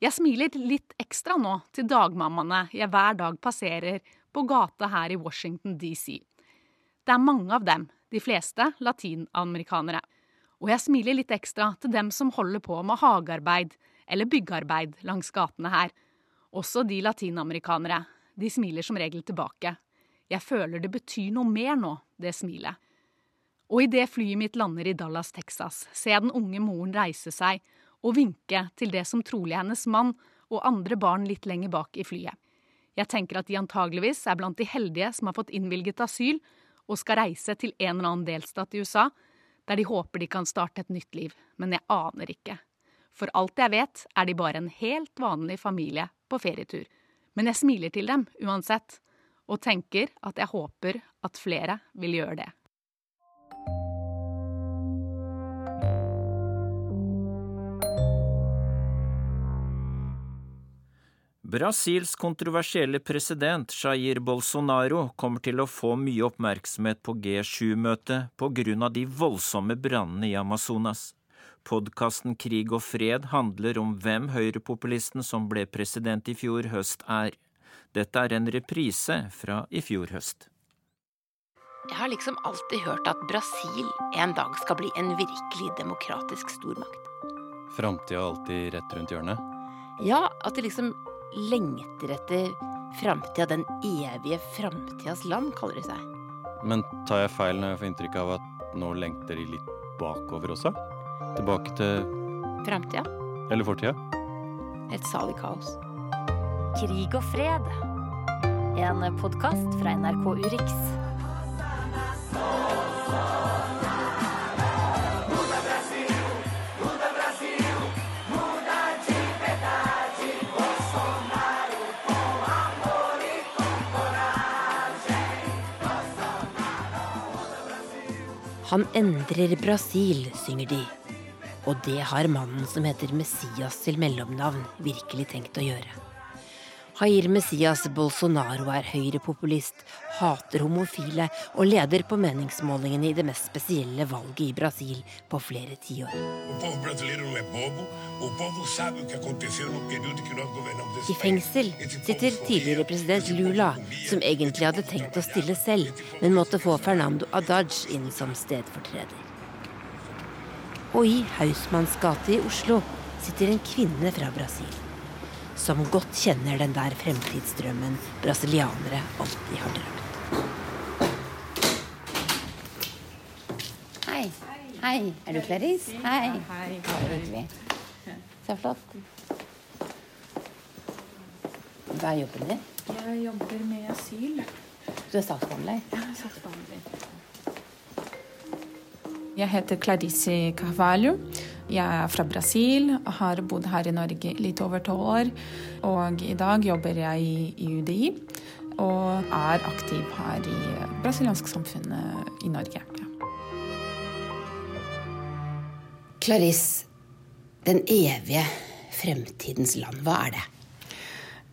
Jeg smiler litt ekstra nå til dagmammaene jeg hver dag passerer på gata her i Washington DC. Det er mange av dem, de fleste latinamerikanere. Og jeg smiler litt ekstra til dem som holder på med hagearbeid eller byggearbeid langs gatene her. Også de latinamerikanere. De smiler som regel tilbake. Jeg føler det betyr noe mer nå, det smilet. Og idet flyet mitt lander i Dallas, Texas, ser jeg den unge moren reise seg og vinke til det som trolig er hennes mann og andre barn litt lenger bak i flyet. Jeg tenker at de antageligvis er blant de heldige som har fått innvilget asyl og skal reise til en eller annen delstat i USA, der de håper de kan starte et nytt liv, men jeg aner ikke. For alt jeg vet, er de bare en helt vanlig familie på ferietur. Men jeg smiler til dem uansett, og tenker at jeg håper at flere vil gjøre det.
Brasils kontroversielle president Jair Bolsonaro kommer til å få mye oppmerksomhet på G7-møtet på grunn av de voldsomme brannene i Amazonas. Podkasten Krig og fred handler om hvem høyrepopulisten som ble president i fjor høst er. Dette er en reprise fra i fjor høst.
Jeg har liksom alltid hørt at Brasil en dag skal bli en virkelig demokratisk stormakt.
Framtida alltid rett rundt hjørnet?
Ja, at de liksom lengter etter framtida, den evige framtidas land, kaller de seg.
Men tar jeg feil når jeg får inntrykk av at nå lengter de litt bakover også? Tilbake til
Framtida?
Eller fortida?
Et salig kaos.
Krig og fred. En podkast fra NRK Urix.
Han endrer Brasil, synger de. Og det har mannen som heter Messias til mellomnavn, virkelig tenkt å gjøre. Jair Messias Bolsonaro er høyrepopulist, hater homofile og leder på meningsmålingene i det mest spesielle valget i Brasil på flere tiår. I fengsel sitter tidligere president Lula, som egentlig hadde tenkt å stille selv, men måtte få Fernando Adaj inn som stedfortreder. Og i Hausmanns gate i Oslo sitter en kvinne fra Brasil som godt kjenner den der fremtidsdrømmen brasilianere alltid har drømt. Hei. Hei. Er du Clarice? Hei. Hei. Så flott. Hva er jobben din?
Jeg jobber med asyl.
Du er saksbehandler?
Ja, saksbehandler. Jeg heter Clarice Carvalho. Jeg er fra Brasil, har bodd her i Norge litt over tolv år. Og i dag jobber jeg i UDI og er aktiv her i brasiliansk samfunnet i Norge.
Clarice, den evige fremtidens land, hva er det?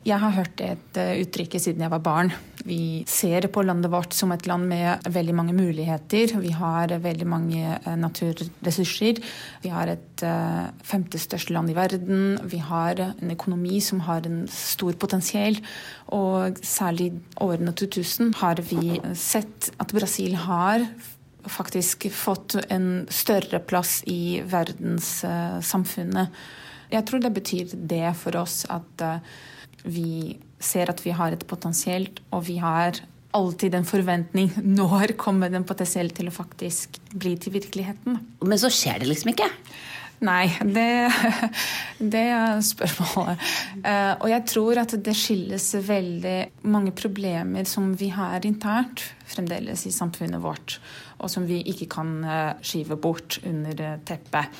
Jeg har hørt et eh, uttrykk siden jeg var barn. Vi ser på landet vårt som et land med veldig mange muligheter. Vi har veldig mange eh, naturressurser. Vi har et uh, femte største land i verden. Vi har en økonomi som har en stor potensial. Og særlig årene 2000 har vi sett at Brasil har faktisk fått en større plass i verdenssamfunnet. Jeg tror det betyr det for oss at vi ser at vi har et potensielt, og vi har alltid en forventning. Når kommer den potensielt til å faktisk bli til virkeligheten?
Men så skjer det liksom ikke?
Nei, det, det er spørsmålet. Uh, og jeg tror at det skyldes veldig mange problemer som vi har internt fremdeles i samfunnet vårt, og som vi ikke kan uh, skyve bort under teppet.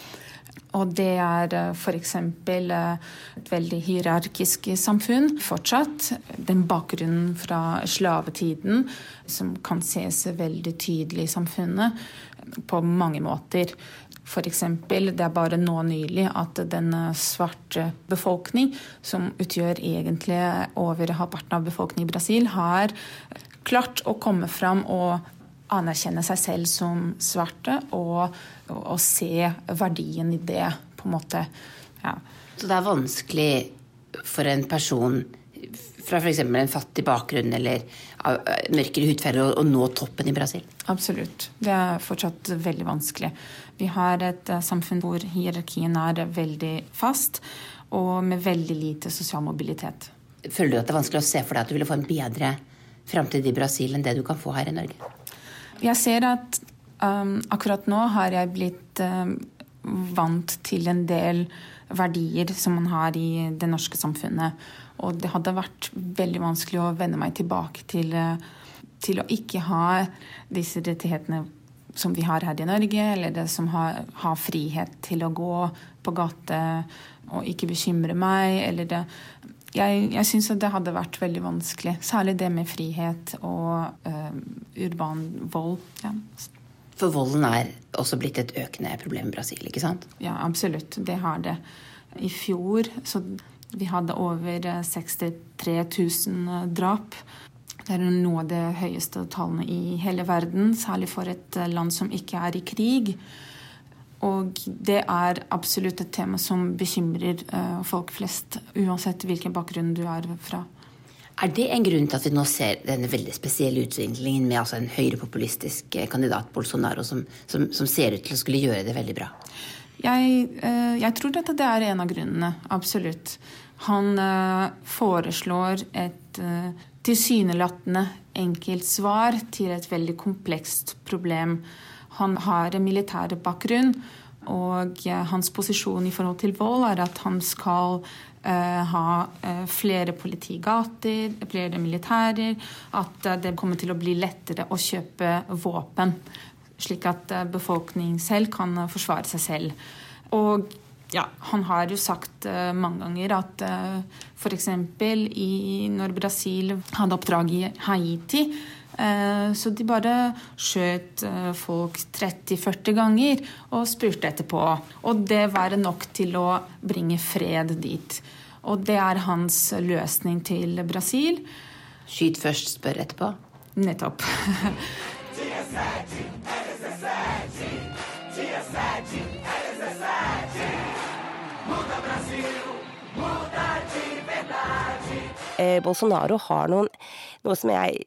Og det er f.eks. et veldig hierarkisk samfunn fortsatt. Den bakgrunnen fra slavetiden som kan ses veldig tydelig i samfunnet på mange måter. F.eks. det er bare nå nylig at den svarte befolkning, som utgjør egentlig over halvparten av befolkningen i Brasil, har klart å komme fram og anerkjenne seg selv som svarte og, og se verdien i det, på en måte. Ja.
Så det er vanskelig for en person fra f.eks. en fattig bakgrunn eller mørkere hudfarge å nå toppen i Brasil?
Absolutt. Det er fortsatt veldig vanskelig. Vi har et eh, samfunn hvor hierarkien er veldig fast, og med veldig lite sosial mobilitet.
Føler du at det er vanskelig å se for deg at du ville få en bedre framtid i Brasil enn det du kan få her i Norge?
Jeg ser at um, akkurat nå har jeg blitt um, vant til en del verdier som man har i det norske samfunnet. Og det hadde vært veldig vanskelig å vende meg tilbake til, uh, til å ikke ha disse rettighetene som vi har her i Norge, eller det som har, har frihet til å gå på gate og ikke bekymre meg, eller det, jeg, jeg syns det hadde vært veldig vanskelig. Særlig det med frihet og uh, urban vold. Ja.
For volden er også blitt et økende problem i Brasil, ikke sant?
Ja, absolutt. Det har det. I fjor så Vi hadde over 63 000 drap. Det er noe av de høyeste tallene i hele verden, særlig for et land som ikke er i krig. Og det er absolutt et tema som bekymrer uh, folk flest, uansett hvilken bakgrunn du er fra.
Er det en grunn til at vi nå ser denne veldig spesielle utviklingen med altså en høyrepopulistisk eh, kandidat, Bolsonaro, som, som, som, ser ut til å skulle gjøre det veldig bra?
Jeg, uh, jeg tror at det er en av grunnene. Absolutt. Han foreslår et tilsynelatende enkelt svar til et veldig komplekst problem. Han har militær bakgrunn, og hans posisjon i forhold til vold er at han skal uh, ha uh, flere politigater, flere militærer, at det kommer til å bli lettere å kjøpe våpen, slik at befolkningen selv kan forsvare seg selv. Og ja, han har jo sagt mange ganger at uh, f.eks. når Brasil hadde oppdrag i Haiti, så de bare skjøt uh, folk 30-40 ganger og spurte etterpå. Og det var nok til å bringe fred dit. Og det er hans løsning til Brasil.
Skyt først, spør etterpå?
Nettopp.
Eh, Bolsonaro har noen, noe som jeg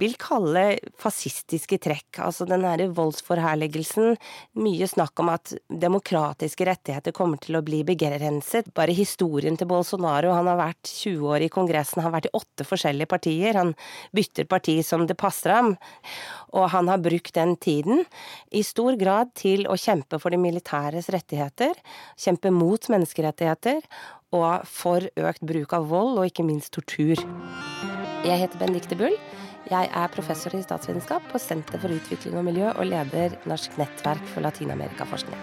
vil kalle fascistiske trekk. Altså den herre voldsforherligelsen. Mye snakk om at demokratiske rettigheter kommer til å bli begrenset. Bare historien til Bolsonaro. Han har vært 20 år i Kongressen, han har vært i åtte forskjellige partier. Han bytter parti som det passer ham. Og han har brukt den tiden i stor grad til å kjempe for de militæres rettigheter. Kjempe mot menneskerettigheter og for økt bruk av vold og ikke minst tortur. Jeg heter Benedicte Bull. Jeg er professor i statsvitenskap på Senter for utvikling og miljø og leder Norsk nettverk for latinamerikaforskning.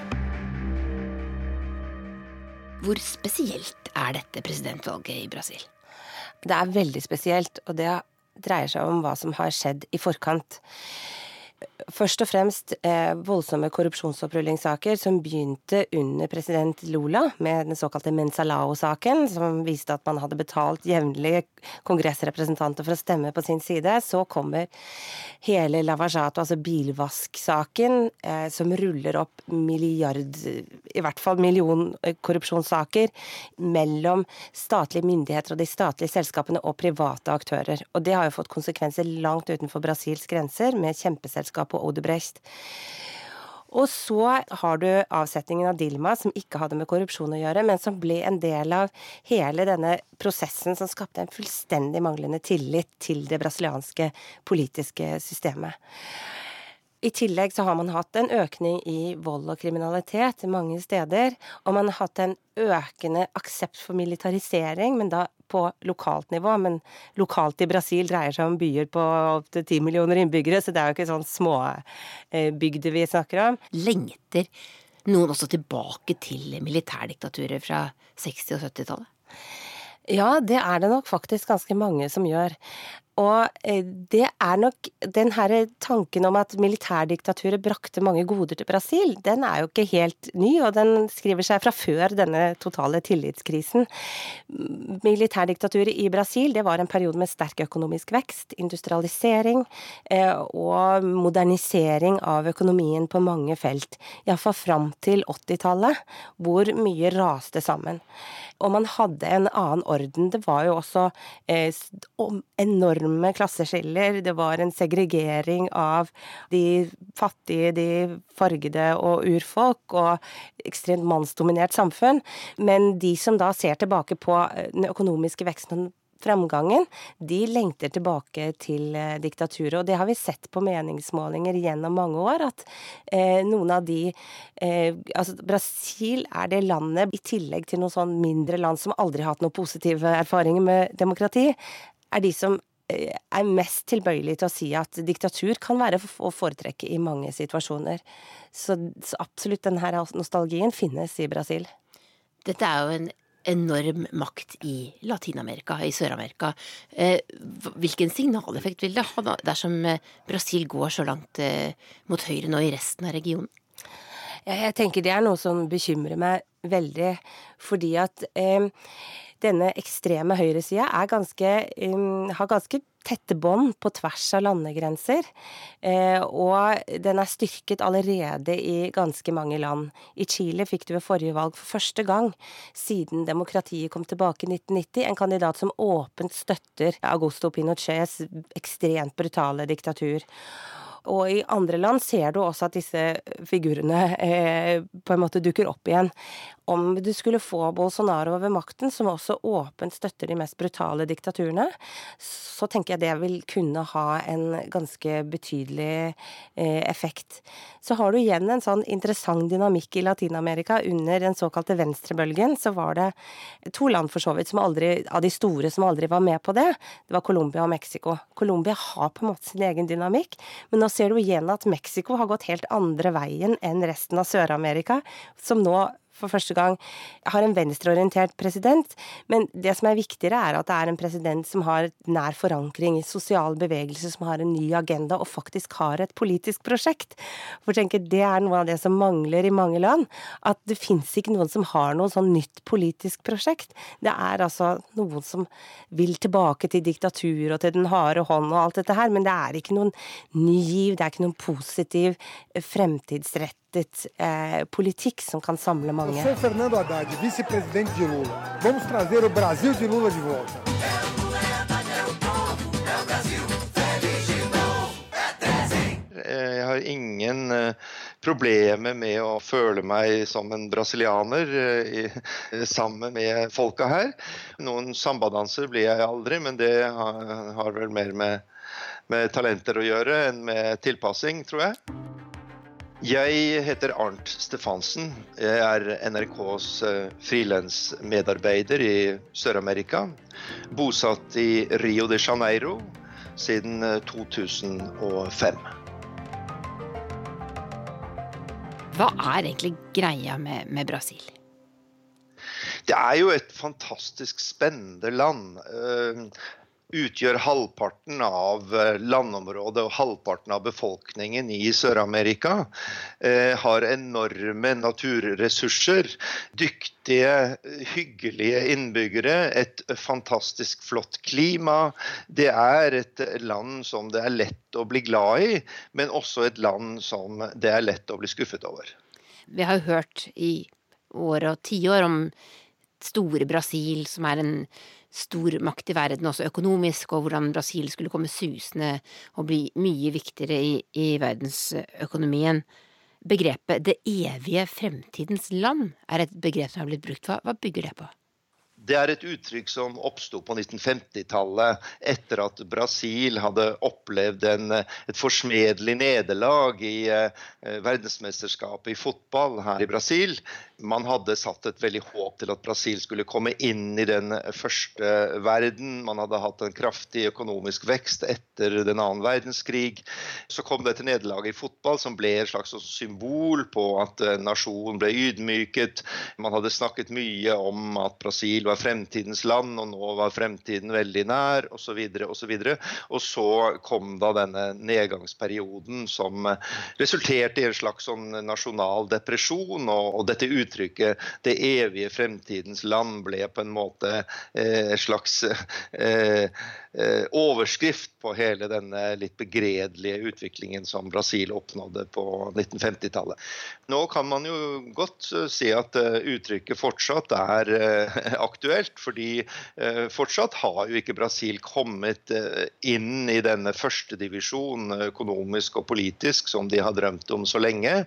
Hvor spesielt er dette presidentvalget i Brasil? Det er veldig spesielt, og det dreier seg om hva som har skjedd i forkant først og fremst eh, voldsomme korrupsjonsopprullingssaker som begynte under president Lula, med den såkalte Mensalao-saken, som viste at man hadde betalt jevnlige kongressrepresentanter for å stemme på sin side. Så kommer hele Lavajato, altså bilvasksaken, eh, som ruller opp milliard, i hvert fall million korrupsjonssaker mellom statlige myndigheter og de statlige selskapene og private aktører. Og det har jo fått konsekvenser langt utenfor Brasils grenser, med kjempeselskap selskap på Odebrecht. Og så har du avsetningen av Dilma, som ikke hadde med korrupsjon å gjøre, men som ble en del av hele denne prosessen som skapte en fullstendig manglende tillit til det brasilianske politiske systemet. I tillegg så har man hatt en økning i vold og kriminalitet mange steder. Og man har hatt en økende aksept for militarisering, men da på lokalt nivå. Men lokalt i Brasil dreier seg om byer på opptil ti millioner innbyggere, så det er jo ikke sånn småbygder vi snakker om. Lengter noen også tilbake til militærdiktaturet fra 60- og 70-tallet?
Ja, det er det nok faktisk ganske mange som gjør. Og eh, det er nok den her tanken om at militærdiktaturet brakte mange goder til Brasil, den er jo ikke helt ny, og den skriver seg fra før denne totale tillitskrisen. Militærdiktaturet i Brasil, det var en periode med sterk økonomisk vekst, industrialisering eh, og modernisering av økonomien på mange felt. Iallfall fram til 80-tallet, hvor mye raste sammen. Og man hadde en annen orden. Det var jo også eh, enorme klasseskiller. Det var en segregering av de fattige, de fargede og urfolk, og ekstremt mannsdominert samfunn. Men de som da ser tilbake på eh, den økonomiske veksten framgangen, de lengter tilbake til eh, diktaturet. Og det har vi sett på meningsmålinger gjennom mange år, at eh, noen av de eh, Altså Brasil er det landet, i tillegg til noen sånn mindre land som aldri har hatt noen positive erfaringer med demokrati, er de som er mest tilbøyelig til å si at diktatur kan være å foretrekke i mange situasjoner. Så, så absolutt denne nostalgien finnes i Brasil.
Dette er jo en enorm makt i Latin-Amerika, i Sør-Amerika. Eh, hvilken signaleffekt vil det ha dersom eh, Brasil går så langt eh, mot høyre nå i resten av regionen?
Jeg tenker det er noe som bekymrer meg veldig, fordi at eh, denne ekstreme høyresida um, har ganske tette bånd på tvers av landegrenser. Eh, og den er styrket allerede i ganske mange land. I Chile fikk du ved forrige valg for første gang siden demokratiet kom tilbake i 1990, en kandidat som åpent støtter Augusto Pinochets ekstremt brutale diktatur. Og i andre land ser du også at disse figurene eh, på en måte dukker opp igjen. Om du skulle få Bolsonaro over makten, som også åpent støtter de mest brutale diktaturene, så tenker jeg det vil kunne ha en ganske betydelig eh, effekt. Så har du igjen en sånn interessant dynamikk i Latin-Amerika. Under den såkalte venstrebølgen så var det to land for så vidt som aldri, av de store som aldri var med på det. Det var Colombia og Mexico. Colombia har på en måte sin egen dynamikk, men nå ser du igjen at Mexico har gått helt andre veien enn resten av Sør-Amerika, som nå for første gang har en venstreorientert president. Men det som er viktigere, er at det er en president som har nær forankring i sosial bevegelse, som har en ny agenda og faktisk har et politisk prosjekt. For tenker Det er noe av det som mangler i mange land. At det fins ikke noen som har noe sånn nytt politisk prosjekt. Det er altså noen som vil tilbake til diktatur og til den harde hånd og alt dette her, men det er ikke noen ny giv, det er ikke noen positiv fremtidsrett rettet eh, politikk som kan samle mange.
Jeg Fernando Haddad, vicepresident de Lula. Vamos trazer o Brasil de Lula de volta.
Jeg har ingen eh, problemer med å føle meg som en brasilianer eh, sammen med folka her. Noen sambadanser blir jeg aldri, men det har vel mer med, med talenter å gjøre enn med tilpassing, tror jeg. Jeg heter Arnt Stefansen. Jeg er NRKs eh, frilansmedarbeider i Sør-Amerika. Bosatt i Rio de Janeiro siden 2005. Eh,
Hva er egentlig greia med, med Brasil?
Det er jo et fantastisk spennende land. Utgjør halvparten av eh, landområdet og halvparten av befolkningen i Sør-Amerika. Eh, har enorme naturressurser. Dyktige, hyggelige innbyggere. Et fantastisk flott klima. Det er et land som det er lett å bli glad i, men også et land som det er lett å bli skuffet over.
Vi har hørt i år og tiår om store Brasil, som er en stor makt i verden, også økonomisk, og hvordan Brasil skulle komme susende og bli mye viktigere i, i verdensøkonomien. Begrepet det evige fremtidens land er et begrep som har blitt brukt. Hva, hva bygger det på?
Det er et uttrykk som oppsto på 1950-tallet etter at Brasil hadde opplevd en, et forsmedelig nederlag i eh, verdensmesterskapet i fotball her i Brasil. Man hadde satt et veldig håp til at Brasil skulle komme inn i den første verden. Man hadde hatt en kraftig økonomisk vekst etter den annen verdenskrig. Så kom det til nederlag i fotball som ble et slags symbol på at nasjonen ble ydmyket. Man hadde snakket mye om at Brasil var fremtidens land, og nå var fremtiden veldig nær, osv. osv. Og så kom da denne nedgangsperioden som resulterte i en slags sånn nasjonal depresjon. og, og dette ut uttrykket 'det evige fremtidens land' ble på en måte en slags eh, eh, overskrift på hele denne litt begredelige utviklingen som Brasil oppnådde på 1950-tallet. Nå kan man jo godt si at uttrykket fortsatt er aktuelt, fordi fortsatt har jo ikke Brasil kommet inn i denne førstedivisjonen økonomisk og politisk som de har drømt om så lenge.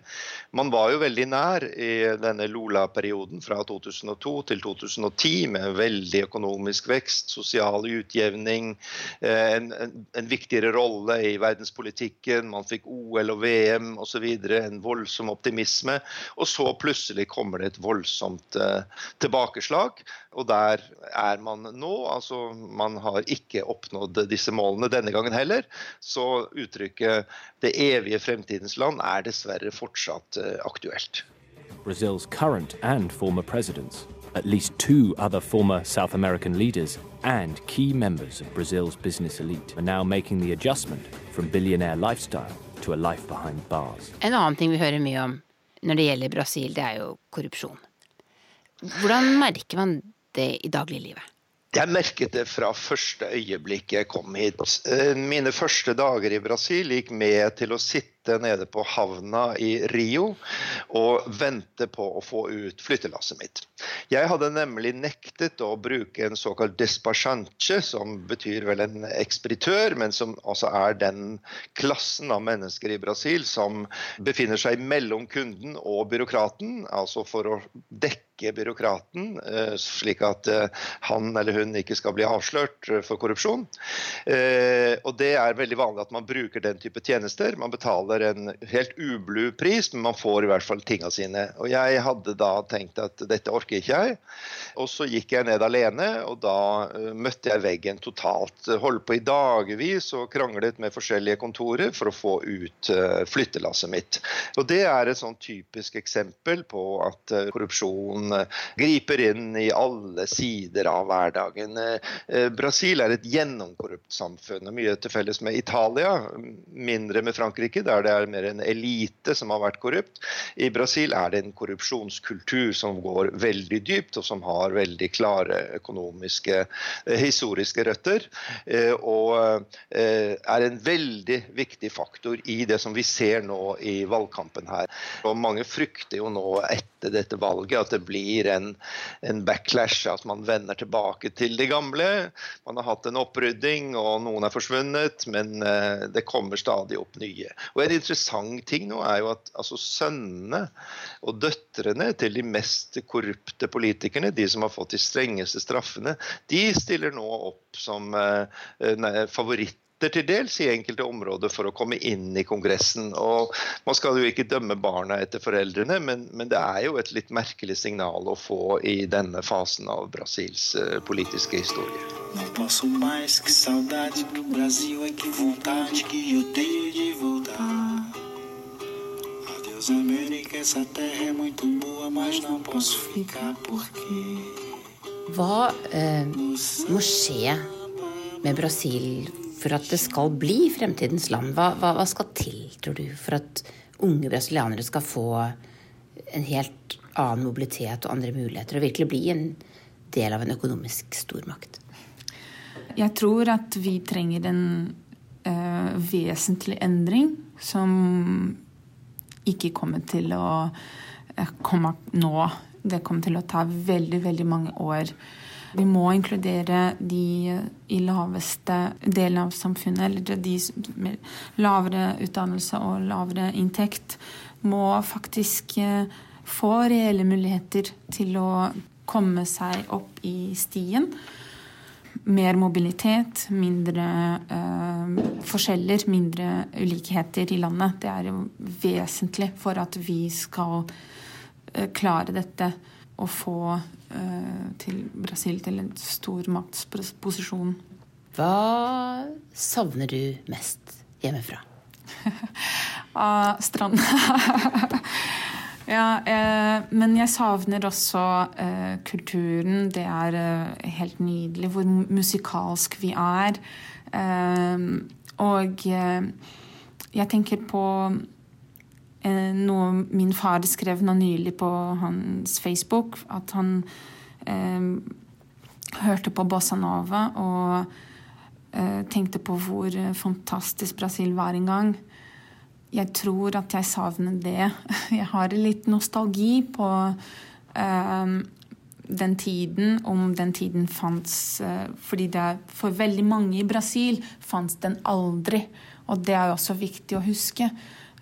Man var jo veldig nær i denne Lola-perioden fra 2002 til 2010 med veldig økonomisk vekst, sosial utjevning, eh, en, en, en viktigere rolle i verdenspolitikken. Man fikk OL og VM osv. En voldsom optimisme. Og så plutselig kommer det et voldsomt uh, tilbakeslag. Og der er man nå. altså Man har ikke oppnådd disse målene denne gangen heller. Så uttrykket 'det evige fremtidens land' er dessverre fortsatt uh, aktuelt.
Brazil's current and former presidents, at least two other former South American leaders, and key members of Brazil's business elite are now making the adjustment from billionaire lifestyle to a life behind bars.
En annen ting vi hører mye om når det gjelder Brasil, det er jo korrupsjon. Hvordan merker man det i dagliglivet?
Jeg merket det fra første øyeblikk jeg kom hit. Eh, mine første dager i Brasil gikk med til å sitte nede på havna i Rio og vente på å få ut flyttelasset mitt. Jeg hadde nemlig nektet å bruke en såkalt despachante, som betyr vel en ekspeditør, men som også er den klassen av mennesker i Brasil som befinner seg mellom kunden og byråkraten, altså for å dekke byråkraten, eh, slik at eh, han eller hun ikke skal bli avslørt eh, for korrupsjon. Og det er veldig vanlig at man bruker den type tjenester. Man betaler en helt ublu pris, men man får i hvert fall tinga sine. Og jeg hadde da tenkt at dette orker ikke jeg. Og så gikk jeg ned alene, og da møtte jeg veggen totalt. Holdt på i dagevis og kranglet med forskjellige kontorer for å få ut flyttelasset mitt. Og det er et sånn typisk eksempel på at uh, korrupsjon griper inn i alle sider av hverdagen. Brasil er et gjennomkorrupt samfunn, og mye til felles med Italia, mindre med Frankrike. der det er mer en elite som har vært korrupt. I Brasil er det en korrupsjonskultur som går veldig dypt, og som har veldig klare økonomiske, eh, historiske røtter. Eh, og eh, er en veldig viktig faktor i det som vi ser nå i valgkampen her. Og mange frykter jo nå etter dette valget at det blir en, en backlash, at man vender tilbake til det gamle. Man har hatt en opprydding, og noen er forsvunnet, men det kommer stadig opp nye. Og en interessant ting nå er jo at altså, sønnene og døtrene til de mest korrupte politikerne, de som har fått de strengeste straffene, de stiller nå opp som eh, nei, favoritter til dels i enkelte områder for å komme inn i Kongressen. Og Man skal jo ikke dømme barna etter foreldrene, men, men, det er jo et litt merkelig signal å få i denne fasen av Brasils uh, politiske historie. Não posso mais, que saudade do Brasil, é que vontade que eu tenho de voltar.
Deus América, essa terra é muito boa, mas não posso ficar porque Hva eh, må skje med Brasil for at det skal bli fremtidens land? Hva, hva, hva, skal til, tror du, for at unge brasilianere skal få en helt annen mobilitet og andre muligheter, og virkelig bli en del av en økonomisk stormakt?
Jeg tror at vi trenger en uh, vesentlig endring som ikke kommer til å eh, komme nå. Det kommer til å ta veldig, veldig mange år. Vi må inkludere de i laveste delen av samfunnet, eller de med lavere utdannelse og lavere inntekt, må faktisk eh, få reelle muligheter til å komme seg opp i stien mer mobilitet, mindre eh, forskjeller, mindre ulikheter i landet. Det er jo vesentlig for at vi skal eh, klare dette og få eh, til Brasil til en stormaktsposisjon.
Hva savner du mest hjemmefra?
Av stranda. Ja, eh, men jeg savner også eh, kulturen. Det er eh, helt nydelig hvor musikalsk vi er. Eh, og eh, jeg tenker på noe min far skrev nå nylig på hans Facebook. At han hørte på bossa nova og tenkte på hvor fantastisk Brasil var en gang jeg tror at jeg savner det. Jeg har litt nostalgi på eh, den tiden, om den tiden fantes uh, Fordi det er, for veldig mange i Brasil fantes den aldri. Og det er også viktig å huske.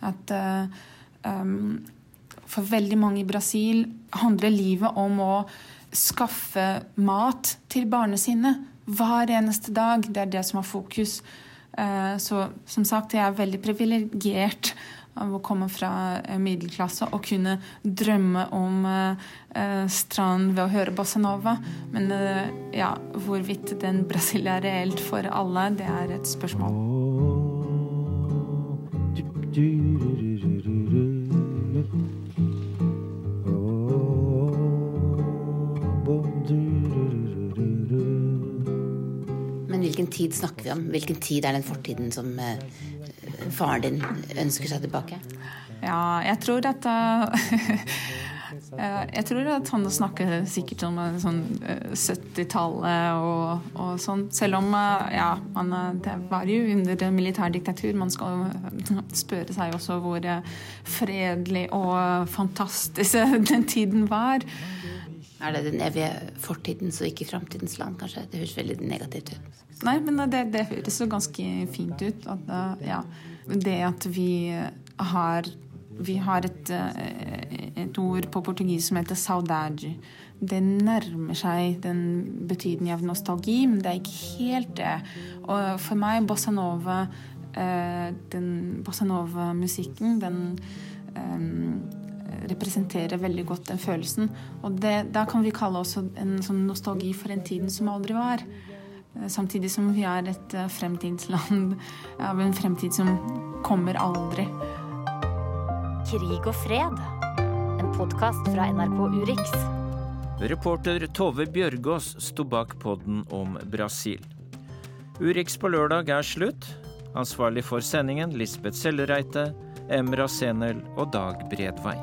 At uh, um, for veldig mange i Brasil handler livet om å skaffe mat til barna sine hver eneste dag. Det er det som har fokus. Eh, så som sagt, jeg er veldig privilegert av å komme fra eh, middelklasse og kunne drømme om strand ved å høre bossanova. Men ja, hvorvidt den Brasil er reelt for alle, det er et spørsmål.
Hvilken tid snakker vi om? Hvilken tid er den fortiden som uh, faren din ønsker seg tilbake?
Ja, jeg tror Eh, jeg tror at han snakker sikkert om sånn 70-tallet og, og, sånn. Selv om ja, man, det var jo under militærdiktatur. Man skal spørre seg også hvor fredelig og fantastisk den tiden var.
Er det den evige fortidens og ikke framtidens land, kanskje? Det høres veldig negativt ut.
Nei, men det, det høres jo ganske fint ut. At, ja, det at vi har vi har et, eh, et, ord på portugis som heter saudade. Det nærmer seg den betydningen av nostalgi, men det er ikke helt det. Og for meg, bossa nova, eh, den bossa nova-musikken, den um, representerer veldig godt den følelsen. Og det, da kan vi kalle også en sånn nostalgi for en tiden som aldri var. Samtidig som vi er et fremtidsland av en fremtid som kommer aldri.
Krig og fred. Podkast fra NRK Urix.
Reporter Tove Bjørgaas sto bak podden om Brasil. Urix på lørdag er slutt. Ansvarlig for sendingen Lisbeth Sellereite, Emra Senel og Dag Bredvei.